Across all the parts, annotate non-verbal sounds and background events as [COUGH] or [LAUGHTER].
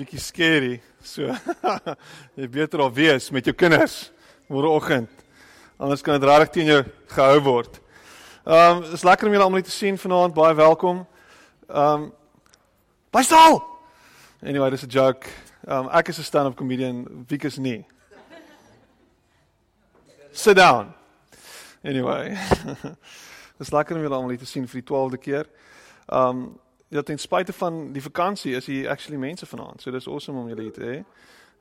Bietjie scary. So [LAUGHS] jy beter al wees met jou kinders môreoggend. Anders kan dit regtig teen jou gehou word. Ehm um, is lekker om julle almal te sien vanaand. Baie welkom. Ehm um, Bly stil. Anyway, dis 'n joke. Ehm um, ek is 'n stand-up comedian. Wie is nie? Sit down. Anyway. [LAUGHS] Dis lekker om julle almal te sien vir die 12de keer. Ehm um, ja, ten spyte van die vakansie is hier actually mense vanaand. So dis awesome om julle hier te hê.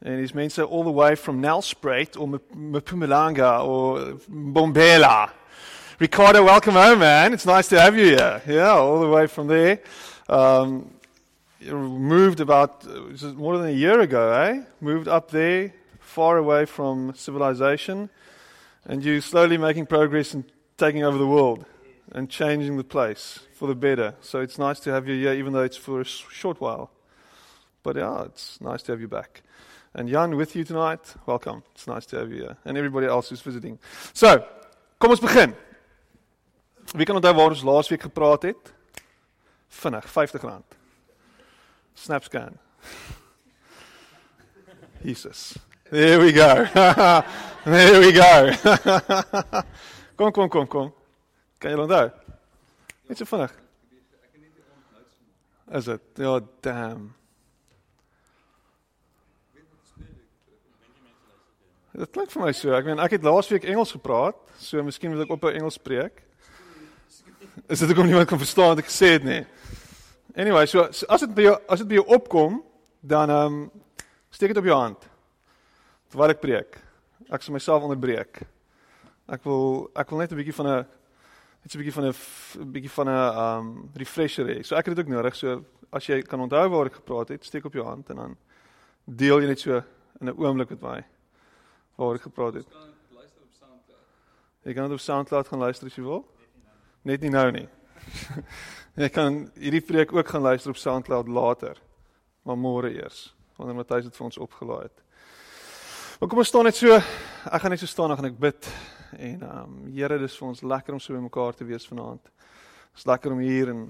En dis mense all the way from Nelspruit of Mpumalanga or Bombela. Ricardo, welcome home, man. It's nice to have you here. Yeah, all the way from there. Um, you moved about more than a year ago, eh? Moved up there, far away from civilization, and you're slowly making progress and taking over the world and changing the place for the better. So it's nice to have you here, even though it's for a short while. But yeah, it's nice to have you back. And Jan with you tonight, welcome. It's nice to have you here. And everybody else who's visiting. So, kom ons begin. Wie kan onthou waar ons laasweek gepraat het? Vinnig, R50. Snapscan. [LAUGHS] Jesus. There we go. [LAUGHS] there we go. [LAUGHS] kom kom kom kom. Kan jy onthou? Net so vinnig. Is dit? Ja, damn. Dit klink vir my so. Ek meen ek het laasweek Engels gepraat, so miskien moet ek op 'n Engels spreek. Is dit ook om niemand kan verstaan wat ek gesê het nie? Anyway, so, so as dit by jou as dit by jou opkom, dan ehm um, steek dit op jou hand. Terwyl ek preek. Ek sal myself onderbreek. Ek wil ek wil net 'n bietjie van 'n net 'n bietjie van 'n bietjie van 'n um refresher hê. So ek het dit ook nodig. So as jy kan onthou waar ek gepraat het, steek op jou hand en dan deel jy net so in 'n oomblik met my waar ek gepraat het. Jy kan op SoundCloud gaan luister as jy wil. Net nie nou nie. [LAUGHS] jy kan hierdie preek ook gaan luister op SoundCloud later. Maar môre eers, wanneer Matthys dit vir ons opgelaai het. Maar kom ons staan net so. Ek gaan net so staan en gaan ek bid. En ehm um, Here, dis vir ons lekker om so by mekaar te wees vanaand. Dis lekker om hier in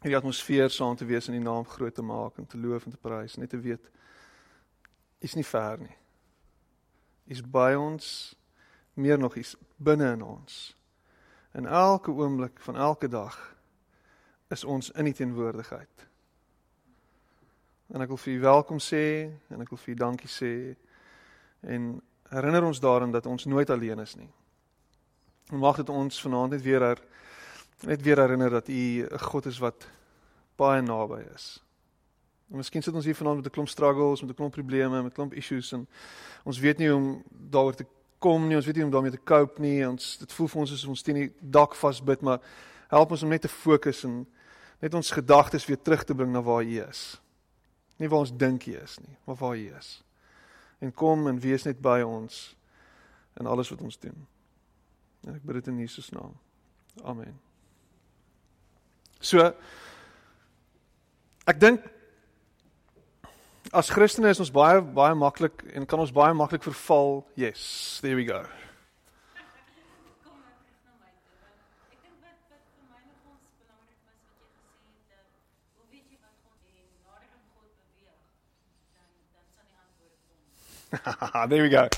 hierdie atmosfeer saam te wees en die naam groot te maak en te loof en te prys, net te weet is nie ver nie. Is by ons meer nog is binne in ons. En elke oomblik van elke dag is ons in die teenwoordigheid. En ek wil vir u welkom sê en ek wil vir u dankie sê en herinner ons daaraan dat ons nooit alleen is nie. En mag dit ons vanaand net weer her, net weer herinner dat U 'n God is wat baie naby is. En miskien sit ons hier vanaand met 'n klomp struggles, met 'n klomp probleme, met 'n klomp issues en ons weet nie hoe om daaroor te kom nie, ons weet nie hoe om daarmee te cope nie. Ons dit voel vir ons asof ons teen die dak vasbyt, maar help ons om net te fokus en net ons gedagtes weer terug te bring na waar U is. Nie waar ons dink U is nie, maar waar U is en kom en wees net by ons in alles wat ons doen. En ek bid dit in Jesus naam. Amen. So ek dink as Christene is ons baie baie maklik en kan ons baie maklik verval. Yes, there we go. [LAUGHS] There we go.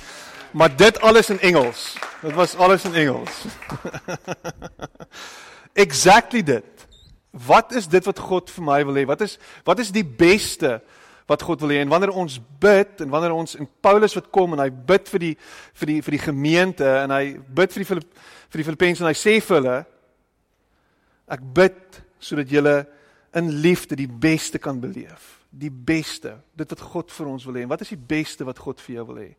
Maar dit alles in Engels. Dit was alles in Engels. [LAUGHS] exactly dit. Wat is dit wat God vir my wil hê? Wat is wat is die beste wat God wil hê? En wanneer ons bid en wanneer ons in Paulus wat kom en hy bid vir die vir die vir die gemeente en hy bid vir die Filip, vir die Filippense en hy sê vir hulle ek bid sodat julle in liefde die beste kan beleef die beste, dit wat God vir ons wil hê. Wat is die beste wat God vir jou wil hê?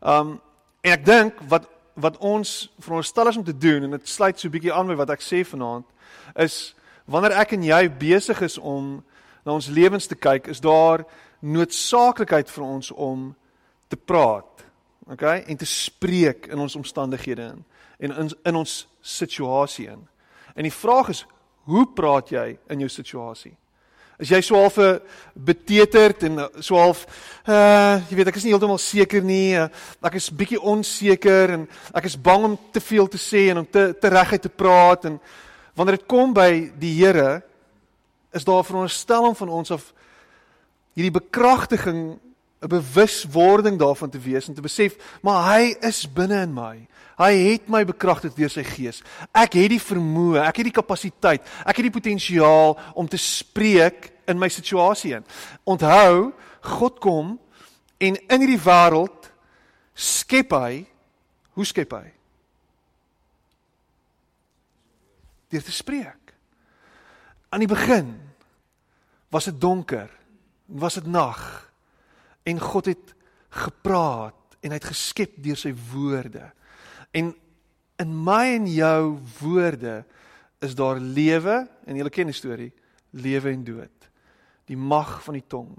Um en ek dink wat wat ons veronderstel is om te doen en dit sluit so 'n bietjie aan by wat ek sê vanaand is wanneer ek en jy besig is om na ons lewens te kyk, is daar noodsaaklikheid vir ons om te praat okay? En te spreek in ons omstandighede in en in in ons situasie in. En die vraag is, hoe praat jy in jou situasie? Is jy so half beteterd en eh, so half uh jy weet ek is nie heeltemal seker nie. Uh, ek is bietjie onseker en ek is bang om te veel te sê en om te te reguit te praat en wanneer dit kom by die Here is daar 'n veronderstelling van ons of hierdie bekragtiging 'n bewuswording daarvan te wees en te besef maar hy is binne in my. Hy het my bekragtig deur sy gees. Ek het die vermoë, ek het die kapasiteit, ek het die potensiaal om te spreek in my situasie in. Onthou, God kom en in hierdie wêreld skep hy, hoe skep hy? Deur te spreek. Aan die begin was dit donker, was dit nag en God het gepraat en hy het geskep deur sy woorde. En in my en jou woorde is daar lewe en julle ken die storie, lewe en dood. Die mag van die tong.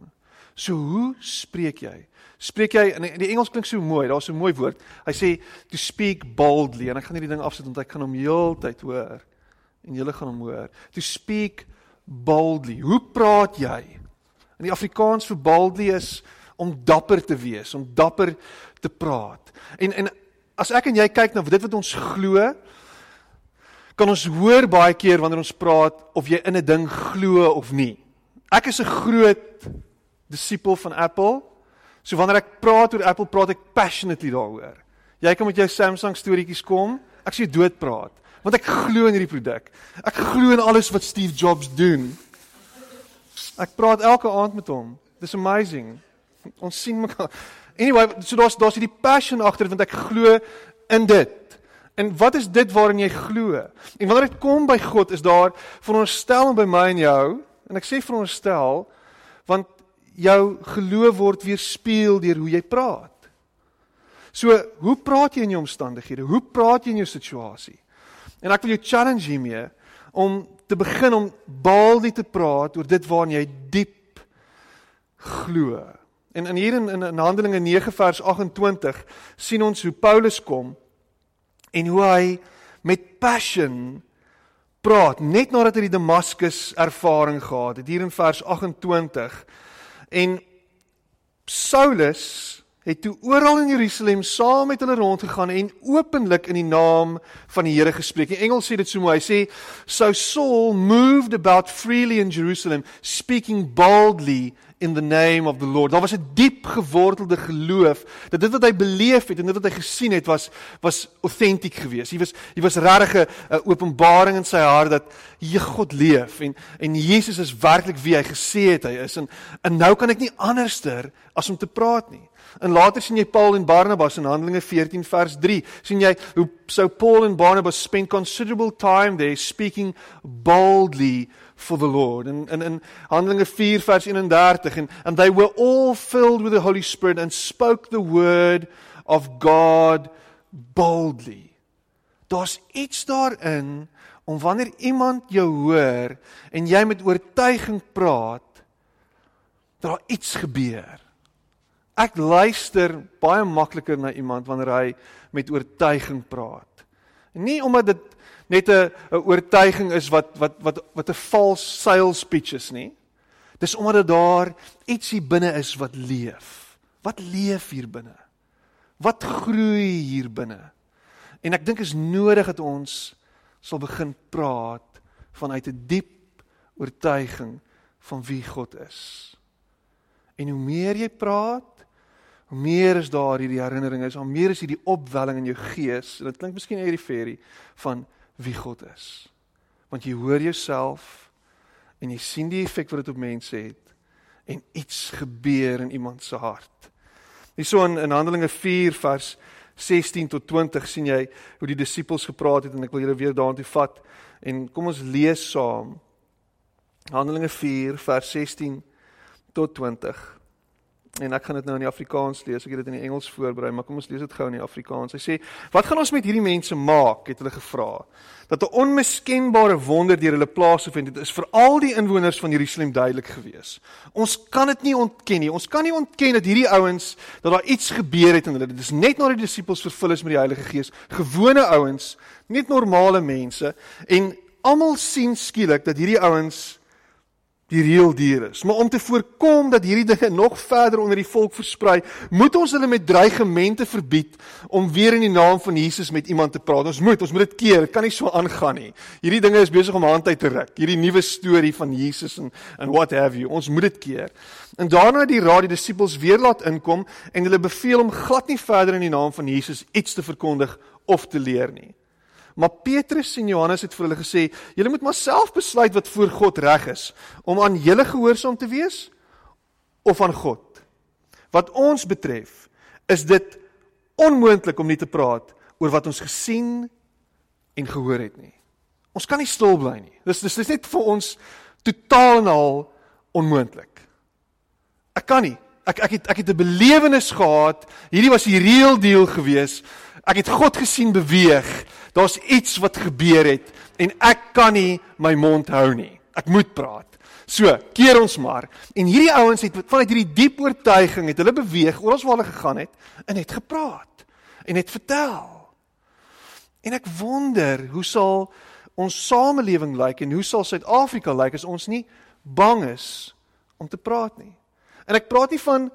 So hoe spreek jy? Spreek jy in die Engels klink so mooi, daar's so 'n mooi woord. Hy sê to speak boldly en ek gaan hierdie ding afsit want ek kan hom heeltyd hoor en julle gaan hom hoor. To speak boldly. Hoe praat jy? In die Afrikaans vir boldly is om dapper te wees, om dapper te praat. En en as ek en jy kyk na dit wat ons glo, kan ons hoor baie keer wanneer ons praat of jy in 'n ding glo of nie. Ek is 'n groot disipel van Apple. So wanneer ek praat oor Apple, praat ek passionately daaroor. Jy kan met jou Samsung storieetjies kom, ek sê dood praat, want ek glo in hierdie produk. Ek glo in alles wat Steve Jobs doen. Ek praat elke aand met hom. Dis amazing. Ons sien mekaar Anyway, so daar's daar's hierdie passion agter want ek glo in dit. En wat is dit waarin jy glo? En wanneer dit kom by God, is daar veronderstelling by my en jou, en ek sê veronderstel want jou geloof word weerspieël deur hoe jy praat. So, hoe praat jy in jou omstandighede? Hoe praat jy in jou situasie? En ek wil jou challenge hiermee om te begin om baaldig te praat oor dit waarna jy diep glo. En in hier in, in, in Handelinge 9 vers 28 sien ons hoe Paulus kom en hoe hy met passion praat net nadat hy die Damaskus ervaring gehad het hier in vers 28 en Saulus het toe oral in Jerusalem saam met hulle rondgegaan en openlik in die naam van die Here gespreek. Die engel sê dit so mooi. Hy sê so Saul moved about freely in Jerusalem speaking boldly in the name of the Lord. Daar was 'n diep gewortelde geloof dat dit wat hy beleef het en dit wat hy gesien het was was autentiek geweest. Hy was hy was regtig 'n openbaring in sy hart dat hier God leef en en Jesus is werklik wie hy gesê het hy is en en nou kan ek nie anderster as om te praat nie. En later sien jy Paul en Barnabas in Handelinge 14 vers 3. sien jy hoe so Paul en Barnabas spend considerable time there speaking boldly for the Lord. En in in Handelinge 4 vers 31 en and they were all filled with the Holy Spirit and spoke the word of God boldly. Daar's iets daarin om wanneer iemand jou hoor en jy met oortuiging praat, daar iets gebeur. Ek luister baie makliker na iemand wanneer hy met oortuiging praat. Nie omdat dit net 'n oortuiging is wat wat wat wat 'n vals sales pitch is nie. Dis omdat daar iets hier binne is wat leef. Wat leef hier binne? Wat groei hier binne? En ek dink is nodig dat ons sal begin praat vanuit 'n diep oortuiging van wie God is. En hoe meer jy praat, hoe meer is daar hierdie herinneringe, hoe meer is hierdie opwelling in jou gees. En dit klink miskien hierdie ferie van wie God is. Want jy hoor jouself en jy sien die effek wat dit op mense het en iets gebeur in iemand se hart. Hierso in, in Handelinge 4 vers 16 tot 20 sien jy hoe die disippels gepraat het en ek wil julle weer daartoe vat en kom ons lees saam. Handelinge 4 vers 16 tot 20. En ek gaan dit nou in die Afrikaans lees. Ek het dit in die Engels voorberei, maar kom ons lees dit gou in die Afrikaans. Hy sê: "Wat gaan ons met hierdie mense maak?" het hulle gevra. Dat 'n onmiskenbare wonder deur hulle plaasgevind het, is vir al die inwoners van Jerusalem duidelik gewees. Ons kan dit nie ontken nie. Ons kan nie ontken dat hierdie ouens dat daar iets gebeur het in hulle. Dit is net nadat die disippels vervul is met die Heilige Gees, gewone ouens, net normale mense en almal sien skielik dat hierdie ouens die reël dier is. Maar om te voorkom dat hierdie dinge nog verder onder die volk versprei, moet ons hulle met dreigemente verbied om weer in die naam van Jesus met iemand te praat. Ons moet, ons moet dit keer. Dit kan nie so aangaan nie. Hierdie dinge is besig om hand uit te ruk. Hierdie nuwe storie van Jesus en en what have you. Ons moet dit keer. En daarna het die raad die disippels weer laat inkom en hulle beveel om glad nie verder in die naam van Jesus iets te verkondig of te leer nie. Maar Petrus en Johannes het vir hulle gesê: "Julle moet maar self besluit wat voor God reg is, om aan julle gehoorsaam te wees of aan God. Wat ons betref, is dit onmoontlik om nie te praat oor wat ons gesien en gehoor het nie. Ons kan nie stil bly nie. Dis dis is net vir ons totaal en al onmoontlik. Ek kan nie. Ek ek het ek het 'n belewenis gehad. Hierdie was die real deal geweest. Ek het God gesien beweeg. Daar's iets wat gebeur het en ek kan nie my mond hou nie. Ek moet praat. So, keer ons maar. En hierdie ouens het vanuit hierdie diep oortuiging het hulle beweeg oral waar hulle gegaan het en het gepraat en het vertel. En ek wonder, hoe sal ons samelewing lyk en hoe sal Suid-Afrika lyk as ons nie bang is om te praat nie. En ek praat nie van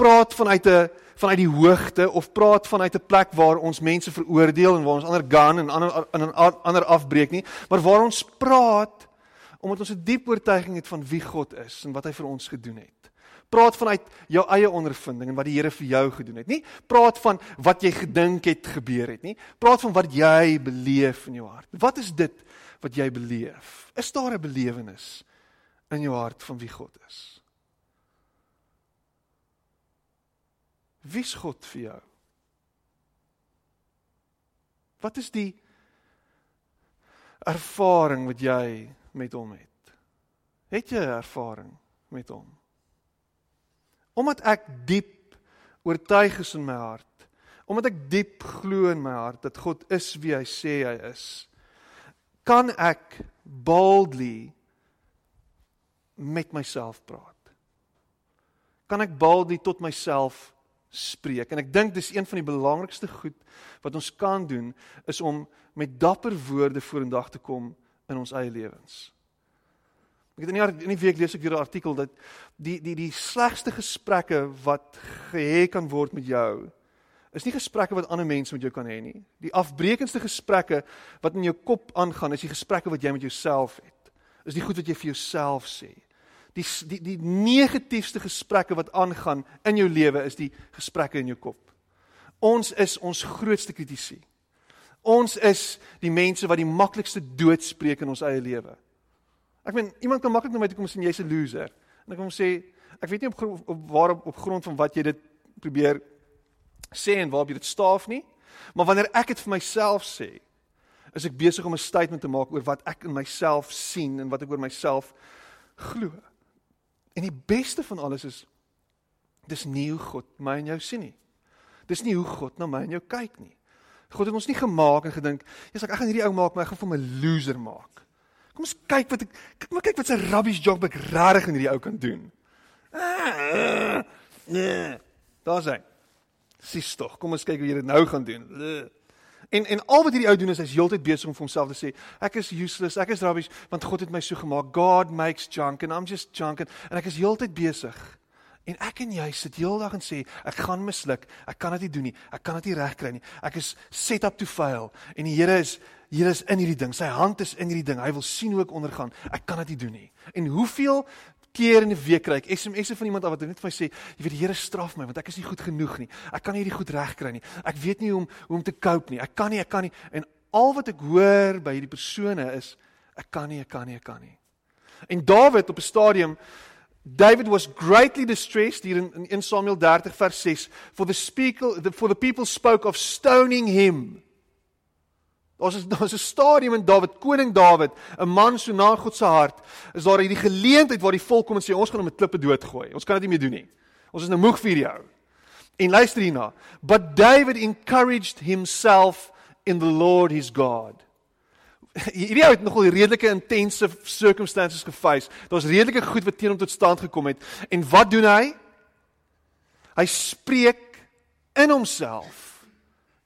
praat vanuit 'n vanuit die hoogte of praat vanuit 'n plek waar ons mense veroordeel en waar ons ander gaan en ander in 'n ander afbreek nie, maar waar ons praat omdat ons 'n diep oortuiging het van wie God is en wat hy vir ons gedoen het. Praat vanuit jou eie ondervinding en wat die Here vir jou gedoen het. Nie praat van wat jy gedink het gebeur het nie. Praat van wat jy beleef in jou hart. Wat is dit wat jy beleef? Is daar 'n belewenis in jou hart van wie God is? Wie's God vir jou? Wat is die ervaring wat jy met hom het? Het jy 'n ervaring met hom? Omdat ek diep oortuig is in my hart, omdat ek diep glo in my hart dat God is wie hy sê hy is, kan ek boldly met myself praat. Kan ek boldly tot myself spreek. En ek dink dis een van die belangrikste goed wat ons kan doen is om met dapper woorde vorendag te kom in ons eie lewens. Ek het in die, in die week lees ek weer 'n artikel dat die die die slegste gesprekke wat gehê kan word met jou is nie gesprekke wat ander mense met jou kan hê nie. Die afbreekendste gesprekke wat in jou kop aangaan is die gesprekke wat jy met jouself het. Is die goed wat jy vir jouself sê die die die negatiefste gesprekke wat aangaan in jou lewe is die gesprekke in jou kop. Ons is ons grootste kritisie. Ons is die mense wat die maklikste dood spreek in ons eie lewe. Ek meen iemand kan maklik na my toe kom en sê jy's 'n loser. En ek kom sê ek weet nie op op waar op, op grond van wat jy dit probeer sê en waarop jy dit staaf nie, maar wanneer ek dit vir myself sê, is ek besig om 'n statement te maak oor wat ek in myself sien en wat ek oor myself glo. En die beste van alles is dis nie hoe God my en jou sien nie. Dis nie hoe God na my en jou kyk nie. God het ons nie gemaak en gedink, "Jesus, ek gaan hierdie ou maak, maar ek gaan vir my loser maak." Kom ons kyk wat ek kyk maar kyk wat 'n rubbish job ek regtig in hierdie ou kan doen. Nee. Daar's hy. Sis tog. Kom ons kyk hoe jy dit nou gaan doen. En en al wat hierdie ou doen is hy's heeltyd besig om vir homself te sê ek is useless, ek is rubbish want God het my so gemaak. God makes junk and I'm just junk and, en ek is heeltyd besig. En ek en jy sit heeldag en sê ek gaan misluk. Ek kan dit nie doen nie. Ek kan dit nie regkry nie. Ek is set up to fail. En die Here is Here is in hierdie ding. Sy hand is in hierdie ding. Hy wil sien hoe ek ondergaan. Ek kan dit nie doen nie. En hoeveel keer in 'n week kry ek SMS'e van iemand wat net vir my sê, jy weet die Here straf my want ek is nie goed genoeg nie. Ek kan nie hierdie goed regkry nie. Ek weet nie hoe om hoe om te cope nie. Ek kan nie, ek kan nie. En al wat ek hoor by hierdie persone is ek kan nie, ek kan nie, ek kan nie. En Dawid op 'n stadium David was greatly distressed hier in, in Samuel 30 vers 6 for the speaker for the people spoke of stoning him. Ons is [LAUGHS] daar's 'n stadium in Dawid, koning Dawid, 'n man so na God se hart. Is daar hierdie geleentheid waar die volk kom en sê ons gaan hom met klippe doodgooi. Ons kan dit nie meer doen nie. Ons is nou moeg vir jou. En luister hierna. But David encouraged himself in the Lord his God. [LAUGHS] Hierdie ou het nogal redelike intense circumstances geface. Daar's redelike goed wat teen hom tot stand gekom het. En wat doen hy? Hy spreek in homself.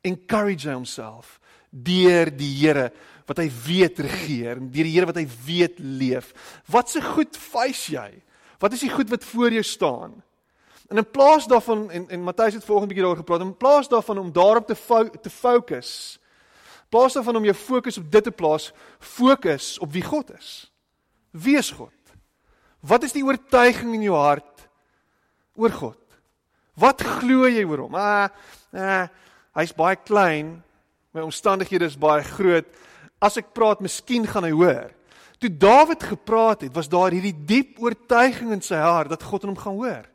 Encourage homself deur die Here wat hy weet regeer en deur die Here wat hy weet leef. Wat se goed face jy? Wat is die goed wat voor jou staan? En in plaas daarvan en en Matthys het volgende bietjie daaroor gepraat, in plaas daarvan om daarop te fo te fokus, plaas daarvan om jou fokus op dit te plaas, fokus op wie God is. Wie is God? Wat is die oortuiging in jou hart oor God? Wat glo jy oor hom? Ah, ah hy's baie klein, my omstandighede is baie groot. As ek praat, miskien gaan hy hoor. Toe Dawid gepraat het, was daar hierdie diep oortuiging in sy hart dat God hom gaan hoor.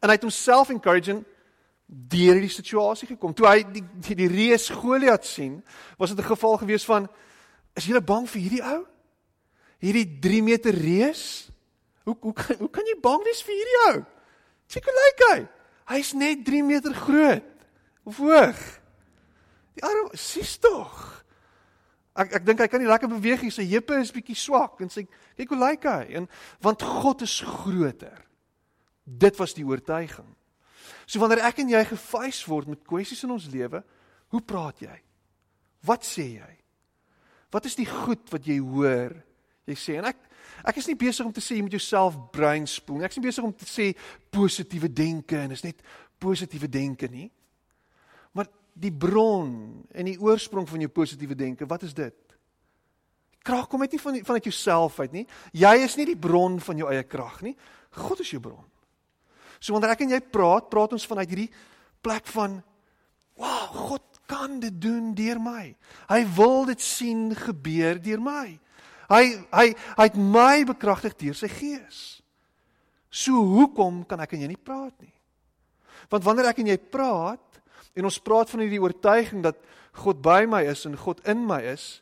En hy het homself encouraging deur hierdie situasie gekom. Toe hy die die, die reus Goliat sien, was dit 'n geval gewees van is jy bang vir hierdie ou? Hierdie 3 meter reus? Hoe hoe kan hoe kan jy bang wees vir hierdie ou? Kyk hoe lyk hy. Hy's net 3 meter groot. Of hoog. Die arm, sies tog. Ek ek dink hy kan nie lekker beweeg nie. Sy heupe is bietjie swak en sy kyk hoe lyk hy? En want God is groter. Dit was die oortuiging. So wanneer ek en jy gefeis word met kwessies in ons lewe, hoe praat jy? Wat sê jy? Wat is die goed wat jy hoor? Jy sê en ek ek is nie besig om te sê jy moet jouself brein spoel nie. Ek is nie besig om te sê positiewe denke en is net positiewe denke nie. Maar die bron en die oorsprong van jou positiewe denke, wat is dit? Krag kom net nie van vanuit jouself uit nie. Jy is nie die bron van jou eie krag nie. God is jou bron. So wanneer ek en jy praat, praat ons vanuit hierdie plek van wow, God kan dit doen deur my. Hy wil dit sien gebeur deur my. Hy hy hy het my bekragtig deur sy gees. So hoekom kan ek en jy nie praat nie? Want wanneer ek en jy praat en ons praat van hierdie oortuiging dat God by my is en God in my is,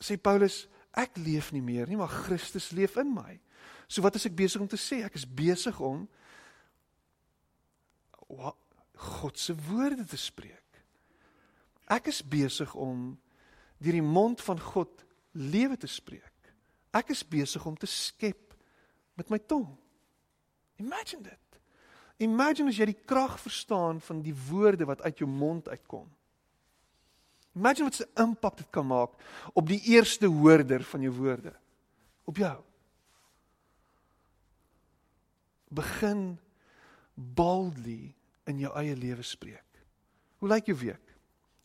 sê Paulus, ek leef nie meer nie, maar Christus leef in my. So wat is ek besig om te sê? Ek is besig om God se woorde te spreek. Ek is besig om deur die mond van God lewe te spreek. Ek is besig om te skep met my tong. Imagine dit. Imagine as jy die krag verstaan van die woorde wat uit jou mond uitkom. Imagine wat 'n impak dit kan maak op die eerste hoorder van jou woorde. Op jou begin boldly in jou eie lewe spreek. Hoe lyk jou week?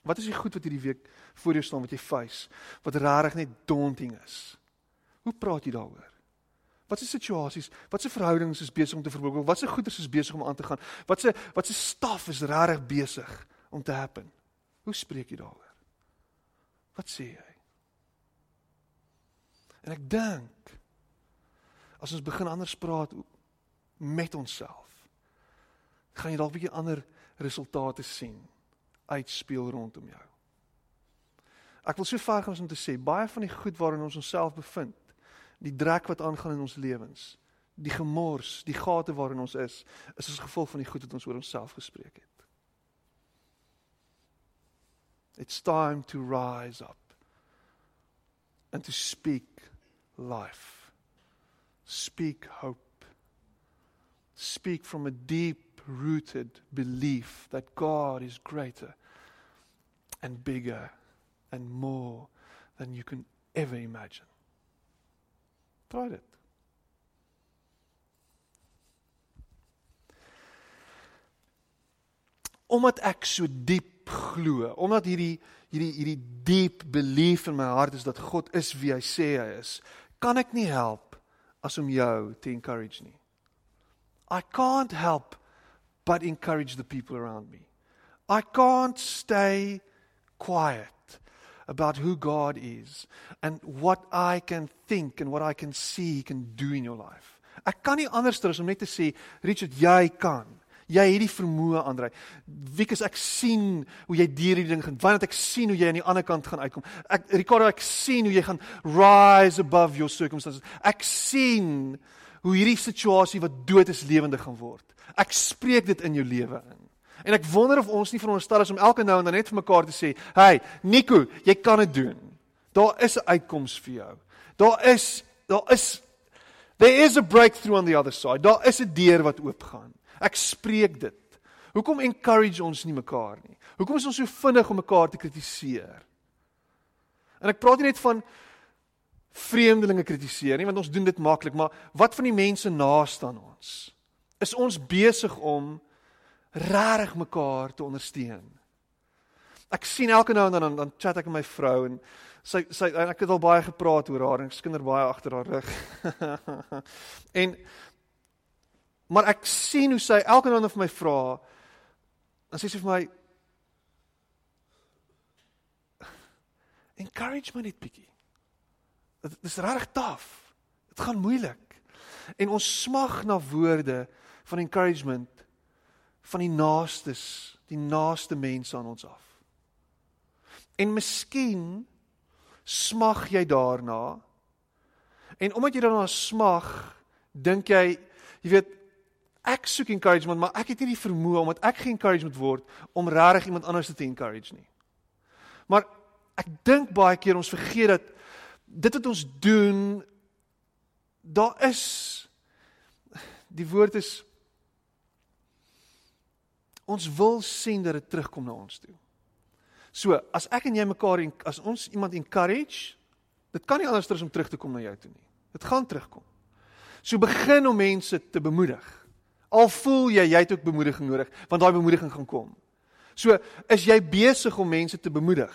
Wat is die goed wat hierdie week voor jou staan wat jy face wat rarig net daunting is? Hoe praat jy daaroor? Wat is situasies? Wat se verhoudings is besig om te verbreek? Wat se goeders is besig om aan te gaan? Wat se wat se staf is rarig besig om te happen? Hoe spreek jy daaroor? Wat sê jy? En ek dink as ons begin anders praat met onsself. Gaan jy dalk 'n bietjie ander resultate sien uitspeel rondom jou. Ek wil so ver gaan om te sê baie van die goed waarin ons onsself bevind, die drek wat aangaan in ons lewens, die gemors, die gate waarin ons is, is as gevolg van die goed wat ons oor onsself gespreek het. It's time to rise up and to speak life. Speak hope speak from a deep rooted belief that God is greater and bigger and more than you can ever imagine. Try it. Omdat ek so diep glo, omdat hierdie hierdie hierdie diep belief in my hart is dat God is wie hy sê hy is, kan ek nie help as om jou te encourage nie. I can't help but encourage the people around me. I can't stay quiet about who God is and what I can think and what I can see he can do in your life. Ek kan nie anders as om net te sê Richard jy kan. Jy het die vermoë Andre. Wiekus ek sien hoe jy deur hierdie ding gaan. Want ek sien hoe jy aan die ander kant gaan uitkom. Ek Ricardo ek sien hoe jy gaan rise above your circumstances. Ek sien hoe hierdie situasie wat dood is lewendig gaan word. Ek spreek dit in jou lewe in. En ek wonder of ons nie veronderstel is om elke nou en dan net vir mekaar te sê, "Hey, Nico, jy kan dit doen. Daar is 'n uitkoms vir jou. Daar is daar is there is a breakthrough on the other side. Daar is 'n deur wat oopgaan. Ek spreek dit. Hoekom encourage ons nie mekaar nie? Hoekom is ons so vinnig om mekaar te kritiseer? En ek praat nie net van vreemdelinge kritiseer nie, want ons doen dit maklik, maar wat van die mense naaste aan ons? Is ons besig om regtig mekaar te ondersteun. Ek sien elke nou en dan dan, dan chat ek met my vrou en sy sy ek het al baie gepraat oor haar en ek skinder baie agter haar rug. [LAUGHS] en maar ek sien hoe sy elke nou en dan vir my vra dan sê sy vir my encourage my net bietjie. Dit is regtig taaf. Dit gaan moeilik. En ons smag na woorde van encouragement van die naastes, die naaste mense aan ons af. En miskien smag jy daarna. En omdat jy daarna smag, dink jy, jy weet, ek soek encouragement, maar ek het nie die vermoë omdat ek ge-encouraged word om regtig iemand anders te encourage nie. Maar ek dink baie keer ons vergeet dat dit wat ons doen daar is die woord is Ons wil sien dat dit terugkom na ons toe. So, as ek en jy mekaar en as ons iemand encourage, dit kan nie anders as om terug te kom na jou toe nie. Dit gaan terugkom. So begin om mense te bemoedig. Al voel jy jy het ook bemoediging nodig, want daai bemoediging gaan kom. So, is jy besig om mense te bemoedig?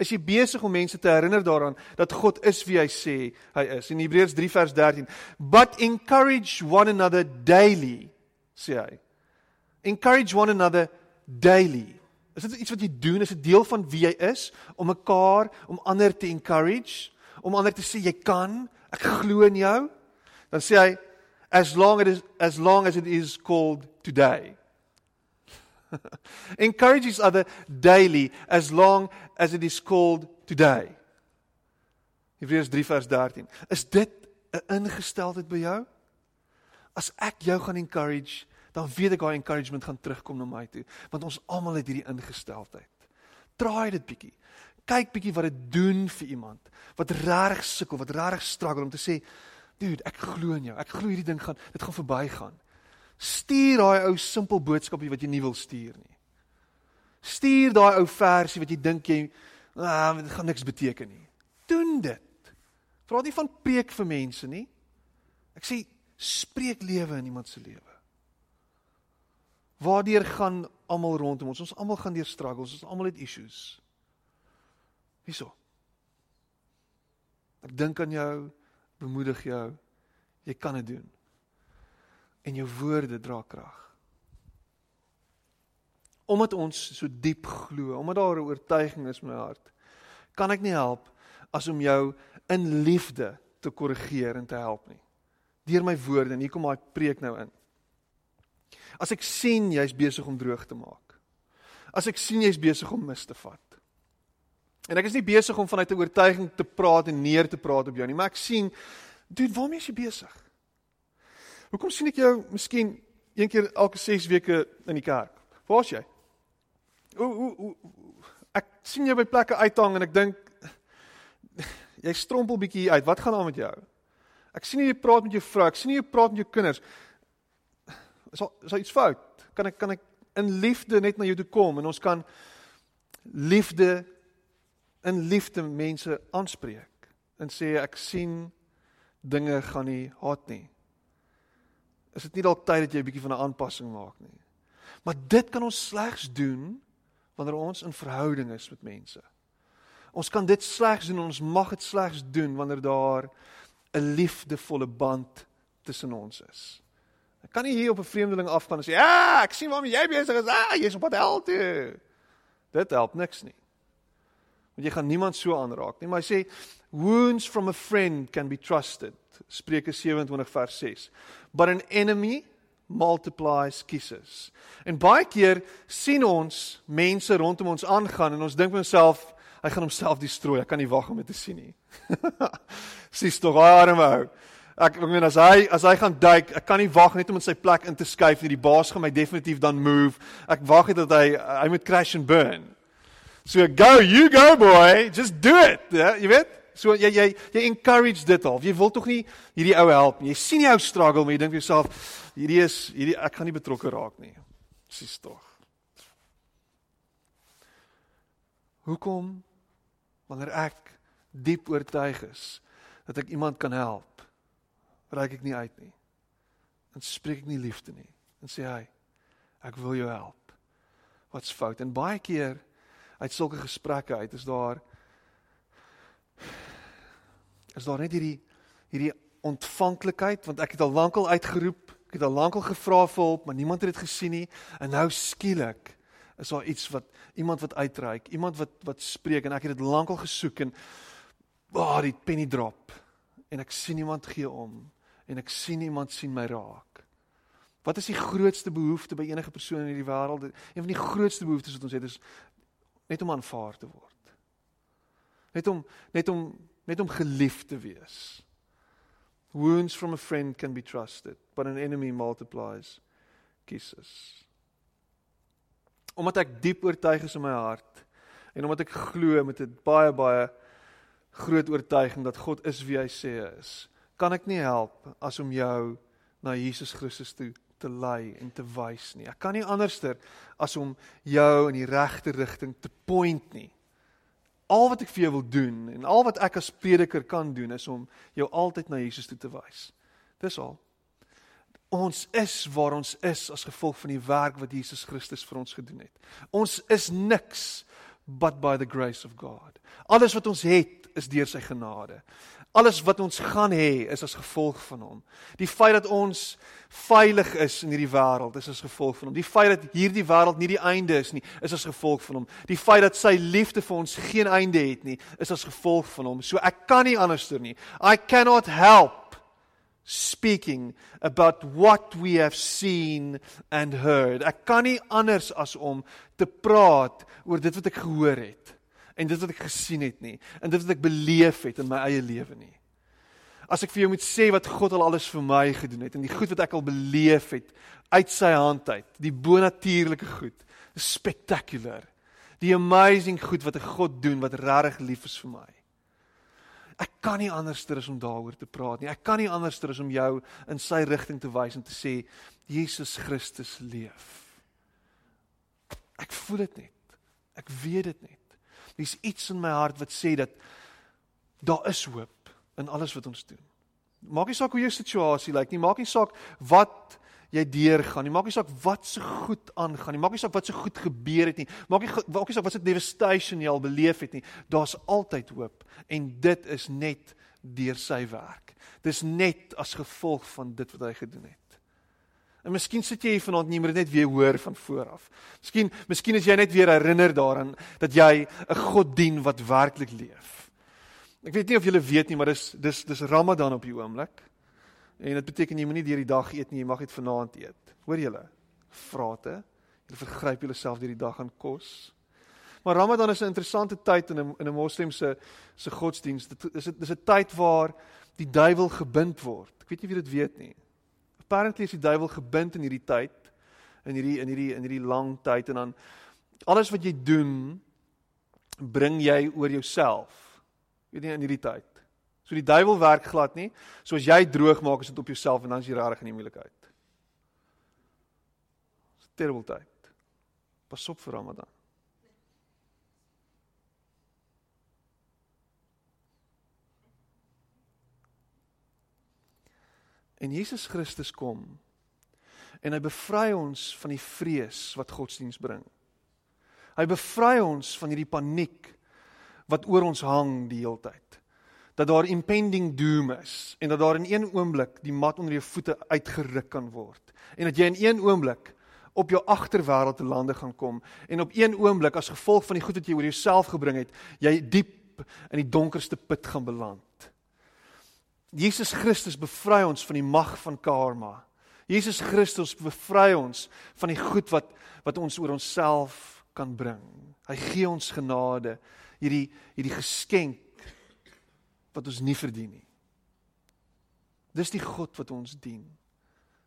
Is jy besig om mense te herinner daaraan dat God is wie hy sê hy is? In Hebreërs 3 vers 13, "But encourage one another daily," sê hy. Encourage one another daily. Is dit iets wat jy doen? Is dit deel van wie jy is om mekaar, om ander te encourage, om ander te sê jy kan, ek glo in jou? Dan sê hy as long as as long as it is called today. [LAUGHS] encourage each other daily as long as it is called today. Hebreërs 3 vers 13. Is dit 'n ingesteldheid by jou? As ek jou gaan encourage, dan weet ek daai encouragement gaan terugkom na my toe, want ons almal het hierdie ingesteldheid. Draai dit bietjie. Kyk bietjie wat dit doen vir iemand wat regtig sukkel, wat regtig struggle om te sê, dude, ek glo in jou. Ek glo hierdie ding gaan dit gaan verbygaan. Stuur daai ou simpel boodskapie wat jy nie wil stuur nie. Stuur daai ou versie wat jy dink jy ah, dit gaan niks beteken nie. Doen dit. Praat nie van preek vir mense nie. Ek sê spreek lewe in iemand se lewe. Waardeur gaan almal rondom ons? Ons almal gaan deur struggles, ons almal het issues. Wieso? Ek dink aan jou, bemoedig jou. Jy kan dit doen. En jou woorde dra krag. Omdat ons so diep glo, omdat daar 'n oortuiging is in my hart, kan ek nie help as om jou in liefde te korrigeer en te help nie. Deur my woorde en hier kom daai preek nou in. As ek sien jy's besig om droog te maak. As ek sien jy's besig om mis te vat. En ek is nie besig om vanuit 'n oortuiging te praat en neer te praat op jou nie, maar ek sien, dude, waarmee is jy besig? Hoekom sien ek jou miskien een keer elke 6 weke in die kerk? Waar's jy? O o o ek sien jou by plekke uithang en ek dink jy strompel bietjie uit. Wat gaan aan met jou? Ek sien jy praat met jou vrou, ek sien jy praat met jou kinders. Is daar is daar iets fout? Kan ek kan ek in liefde net na jou toe kom en ons kan liefde in liefde mense aanspreek en sê ek sien dinge gaan nie haat nie. Is dit nie dalk tyd dat jy 'n bietjie van 'n aanpassing maak nie? Maar dit kan ons slegs doen wanneer ons in verhouding is met mense. Ons kan dit slegs doen, ons mag dit slegs doen wanneer daar 'n liefdevolle band tussen ons is. Ek kan nie hier op 'n vreemdeling afgaan en sê, "Ja, ek sien waarmee jy besig is. Ah, jy's op pad hel toe." Dit help niks nie. Want jy gaan niemand so aanraak nie, maar hy sê, "Wounds from a friend can be trusted." Spreuke 27 vers 6. But an enemy multiplies kisses. En baie keer sien ons mense rondom ons aangaan en ons dink vir onsself, hy gaan homself destrooi. Ek kan nie wag om dit te sien nie. [LAUGHS] Sis tog arme ou. Ek ek meen as hy as hy gaan duik, ek kan nie wag net om in sy plek in te skuif nie. Die baas gaan my definitief dan move. Ek wag net dat hy hy moet crash and burn. So go, you go boy, just do it. Ja, jy weet? So jy jy jy encourage dit al. Jy wil tog nie hierdie ou help nie. Jy sien die ou struggle, maar jy dink vir jouself, hierdie is hierdie ek gaan nie betrokke raak nie. Presies tog. Hoekom wanneer ek diep oortuig is dat ek iemand kan help, reik ek nie uit nie. Dan spreek ek nie liefde nie. En sê hy, ek wil jou help. Wat's fout? En baie keer uit sulke gesprekke uit is daar is daar net hierdie hierdie ontvanklikheid want ek het al lankal uitgeroep, ek het al lankal gevra vir hulp, maar niemand het dit gesien nie en nou skielik is daar iets wat iemand wat uitreik, iemand wat wat spreek en ek het dit lankal gesoek en waar oh, die penny drop en ek sien iemand gee om en ek sien iemand sien my raak. Wat is die grootste behoefte by enige persoon in hierdie wêreld? Een van die grootste behoeftes wat ons het is net om aanvaar te word. Net om net om net om geliefd te wees. Wounds from a friend can be trusted, but an enemy multiplies kisses. Omdat ek diep oortuig is in my hart en omdat ek glo met 'n baie baie groot oortuiging dat God is wie hy sê hy is, kan ek nie help as om jou na Jesus Christus toe te lei en te wys nie. Ek kan nie anderster as om jou in die regte rigting te point nie al wat ek vir jou wil doen en al wat ek as prediker kan doen is om jou altyd na Jesus toe te wys. Dis al. Ons is waar ons is as gevolg van die werk wat Jesus Christus vir ons gedoen het. Ons is niks but by the grace of God. Alles wat ons het is deur sy genade. Alles wat ons gaan hê is as gevolg van hom. Die feit dat ons veilig is in hierdie wêreld is as gevolg van hom. Die feit dat hierdie wêreld nie die einde is nie, is as gevolg van hom. Die feit dat sy liefde vir ons geen einde het nie, is as gevolg van hom. So ek kan nie anderster nie. I cannot help speaking about what we have seen and heard. Ek kan nie anders as om te praat oor dit wat ek gehoor het en dit wat ek gesien het nie en dit wat ek beleef het in my eie lewe nie. As ek vir jou moet sê wat God al alles vir my gedoen het en die goed wat ek al beleef het uit sy hand uit, die bonatuurlike goed, spectacular. Die amazing goed wat 'n God doen wat regtig lief is vir my. Ek kan nie anderster as om daaroor te praat nie. Ek kan nie anderster as om jou in sy rigting te wys en te sê Jesus Christus leef. Ek voel dit net. Ek weet dit net. Dis iets in my hart wat sê dat daar is hoop in alles wat ons doen. Maak nie saak hoe jou situasie lyk nie, maak nie saak wat jy deurgaan nie, maak nie saak wat se so goed aangaan nie, maak nie saak wat se so goed gebeur het nie, maak nie maak nie saak wat se devastation jy al beleef het nie, daar's altyd hoop en dit is net deur sy werk. Dis net as gevolg van dit wat hy gedoen het. En miskien sit jy hier vanaand nie, maar net weer hoor van voor af. Miskien, miskien is jy net weer herinner daaraan dat jy 'n God dien wat werklik leef. Ek weet nie of julle weet nie, maar dis dis dis Ramadan op die oomblik. En dit beteken jy moenie deur die dag eet nie, jy mag net vanaand eet. Hoor julle? Vrate. Julle vergryp julleself deur die dag aan kos. Maar Ramadan is 'n interessante tyd in 'n in 'n moslim se godsdiens. Dit is dit is 'n tyd waar die duiwel gebind word. Ek weet nie wie dit weet nie apparently is die duiwel gebind in hierdie tyd in hierdie in hierdie in hierdie lang tyd en dan alles wat jy doen bring jy oor jouself. Weet jy in hierdie tyd. So die duiwel werk glad nie. So as jy droog maak is dit op jouself en dan is jy regtig in die moeilikheid. Dis 'n terrible tyd. Pas op vir Ramadan. En Jesus Christus kom en hy bevry ons van die vrees wat godsdiens bring. Hy bevry ons van hierdie paniek wat oor ons hang die hele tyd. Dat daar impending doom is en dat daar in een oomblik die mat onder jou voete uitgeruk kan word en dat jy in een oomblik op jou agterwêreld te lande gaan kom en op een oomblik as gevolg van die goed wat jy oor jouself gebring het, jy diep in die donkerste put gaan beland. Jesus Christus bevry ons van die mag van karma. Jesus Christus bevry ons van die goed wat wat ons oor onsself kan bring. Hy gee ons genade, hierdie hierdie geskenk wat ons nie verdien nie. Dis die God wat ons dien.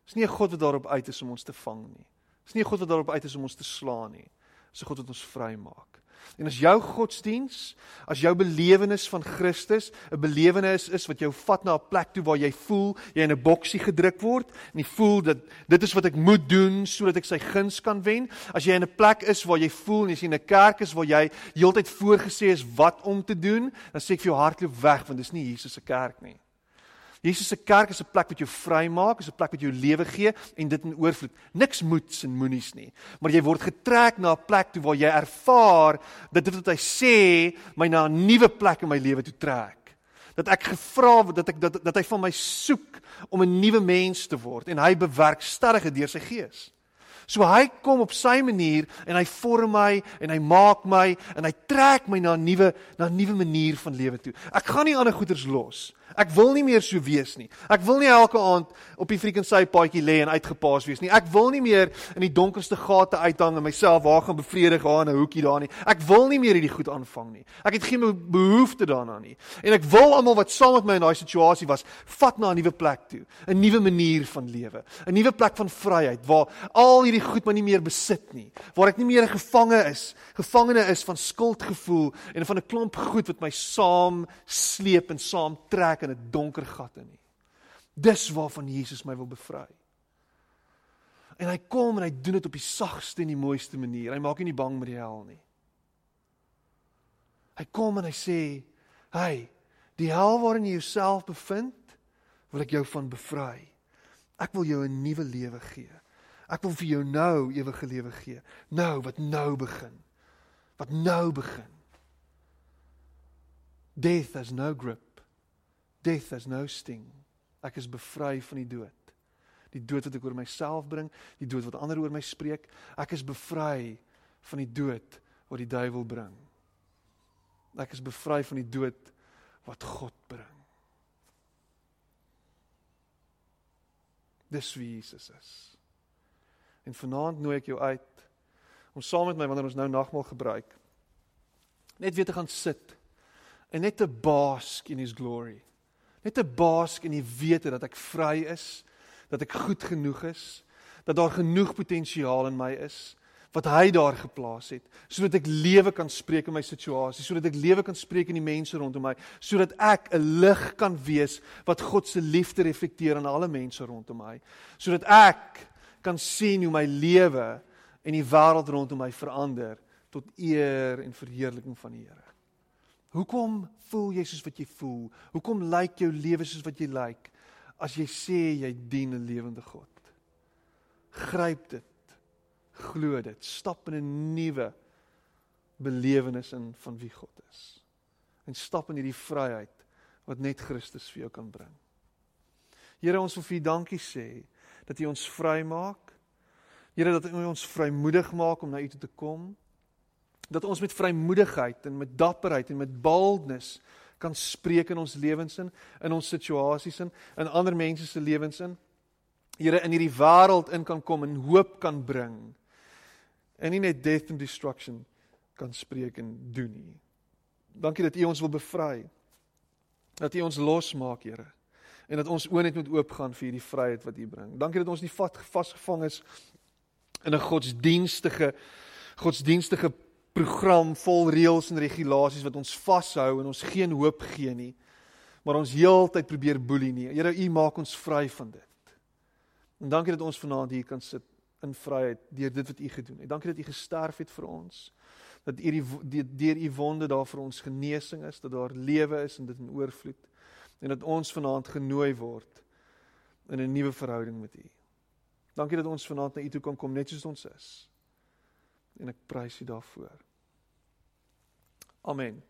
Dis nie 'n God wat daarop uit is om ons te vang nie. Dis nie 'n God wat daarop uit is om ons te slaan nie. Dis 'n God wat ons vrymaak. En as jou godsdiens, as jou belewenis van Christus 'n belewenis is wat jou vat na 'n plek toe waar jy voel jy in 'n boksie gedruk word en jy voel dat dit is wat ek moet doen sodat ek sy guns kan wen, as jy in 'n plek is waar jy voel en jy's in 'n kerk is waar jy heeltyd voorgesê is wat om te doen, dan sê ek vir jou hardloop weg want dis nie Jesus se kerk nie. Jesus se kerk is 'n plek wat jou vrymaak, is 'n plek wat jou lewe gee en dit in oorvloed. Niks moets en moenies nie, maar jy word getrek na 'n plek toe waar jy ervaar dat dit wat hy sê my na 'n nuwe plek in my lewe toe trek. Dat ek gevra word dat ek dat dat hy van my soek om 'n nuwe mens te word en hy bewerkstellig dit deur sy gees. So hy kom op sy manier en hy vorm my en hy maak my en hy trek my na 'n nuwe na 'n nuwe manier van lewe toe. Ek gaan nie ander goeders los Ek wil nie meer so wees nie. Ek wil nie elke aand op die frequency paadjie lê en uitgepaas wees nie. Ek wil nie meer in die donkerste gate uithang en myself waar gaan bevredig daar in 'n hoekie daar nie. Ek wil nie meer hierdie goed aanvang nie. Ek het geen behoefte daarna nie. En ek wil almal wat saam met my in daai situasie was, vat na 'n nuwe plek toe, 'n nuwe manier van lewe, 'n nuwe plek van vryheid waar al hierdie goed my nie meer besit nie, waar ek nie meer 'n gevangene is, gevangene is van skuldgevoel en van 'n klomp goed wat my saam sleep en saam trek in 'n donker gat in nie. Dis waarvan Jesus my wil bevry. En hy kom en hy doen dit op die sagste en die mooiste manier. Hy maak nie bang met die hel nie. Hy kom en hy sê, "Hey, die hel waarin jy jouself bevind, wil ek jou van bevry. Ek wil jou 'n nuwe lewe gee. Ek wil vir jou nou ewige lewe gee. Nou wat nou begin. Wat nou begin. Death has no grip Death has no sting. Ek is bevry van die dood. Die dood wat ek oor myself bring, die dood wat ander oor my spreek. Ek is bevry van die dood wat die duiwel bring. Ek is bevry van die dood wat God bring. Dis wie Jesus is. En vanaand nooi ek jou uit om saam met my wanneer ons nou nagmaal gebruik net weer te gaan sit en net te bask in his glory net 'n bask in die wete dat ek vry is, dat ek goed genoeg is, dat daar genoeg potensiaal in my is wat hy daar geplaas het sodat ek lewe kan spreek in my situasie, sodat ek lewe kan spreek in die mense rondom my, sodat ek 'n lig kan wees wat God se liefde reflekteer aan alle mense rondom my, sodat ek kan sien hoe my lewe en die wêreld rondom my verander tot eer en verheerliking van die Here. Hoekom voel jy soos wat jy voel? Hoekom lyk jou lewe soos wat jy lyk as jy sê jy dien 'n lewende God? Gryp dit. Glo dit. Stap in 'n nuwe belewenis in van wie God is. En stap in hierdie vryheid wat net Christus vir jou kan bring. Here, ons wil vir U dankie sê dat U ons vrymaak. Here, dat U ons vrymoedig maak om na U toe te kom dat ons met vrymoedigheid en met dapperheid en met boldness kan spreek in ons lewens in, in ons situasies in, in ander mense se lewens in. Here in hierdie wêreld in kan kom en hoop kan bring. En nie net death and destruction kan spreek en doen nie. Dankie dat U ons wil bevry. Dat U ons losmaak, Here. En dat ons oë net moet oopgaan vir hierdie vryheid wat U bring. Dankie dat ons nie vasgevang is in 'n godsdienstige godsdienstige program vol reëls en regulasies wat ons vashou en ons geen hoop gee nie. Maar ons heeltyd probeer boelie nie. Here, U maak ons vry van dit. En dankie dat ons vanaand hier kan sit in vryheid deur dit wat U gedoen het. Dankie dat U gesterf het vir ons. Dat U die deur U wonde daar vir ons genesing is, dat daar lewe is en dit in oorvloed. En dat ons vanaand genooi word in 'n nuwe verhouding met U. Dankie dat ons vanaand na U toe kan kom net soos ons is en ek prys U daarvoor. Amen.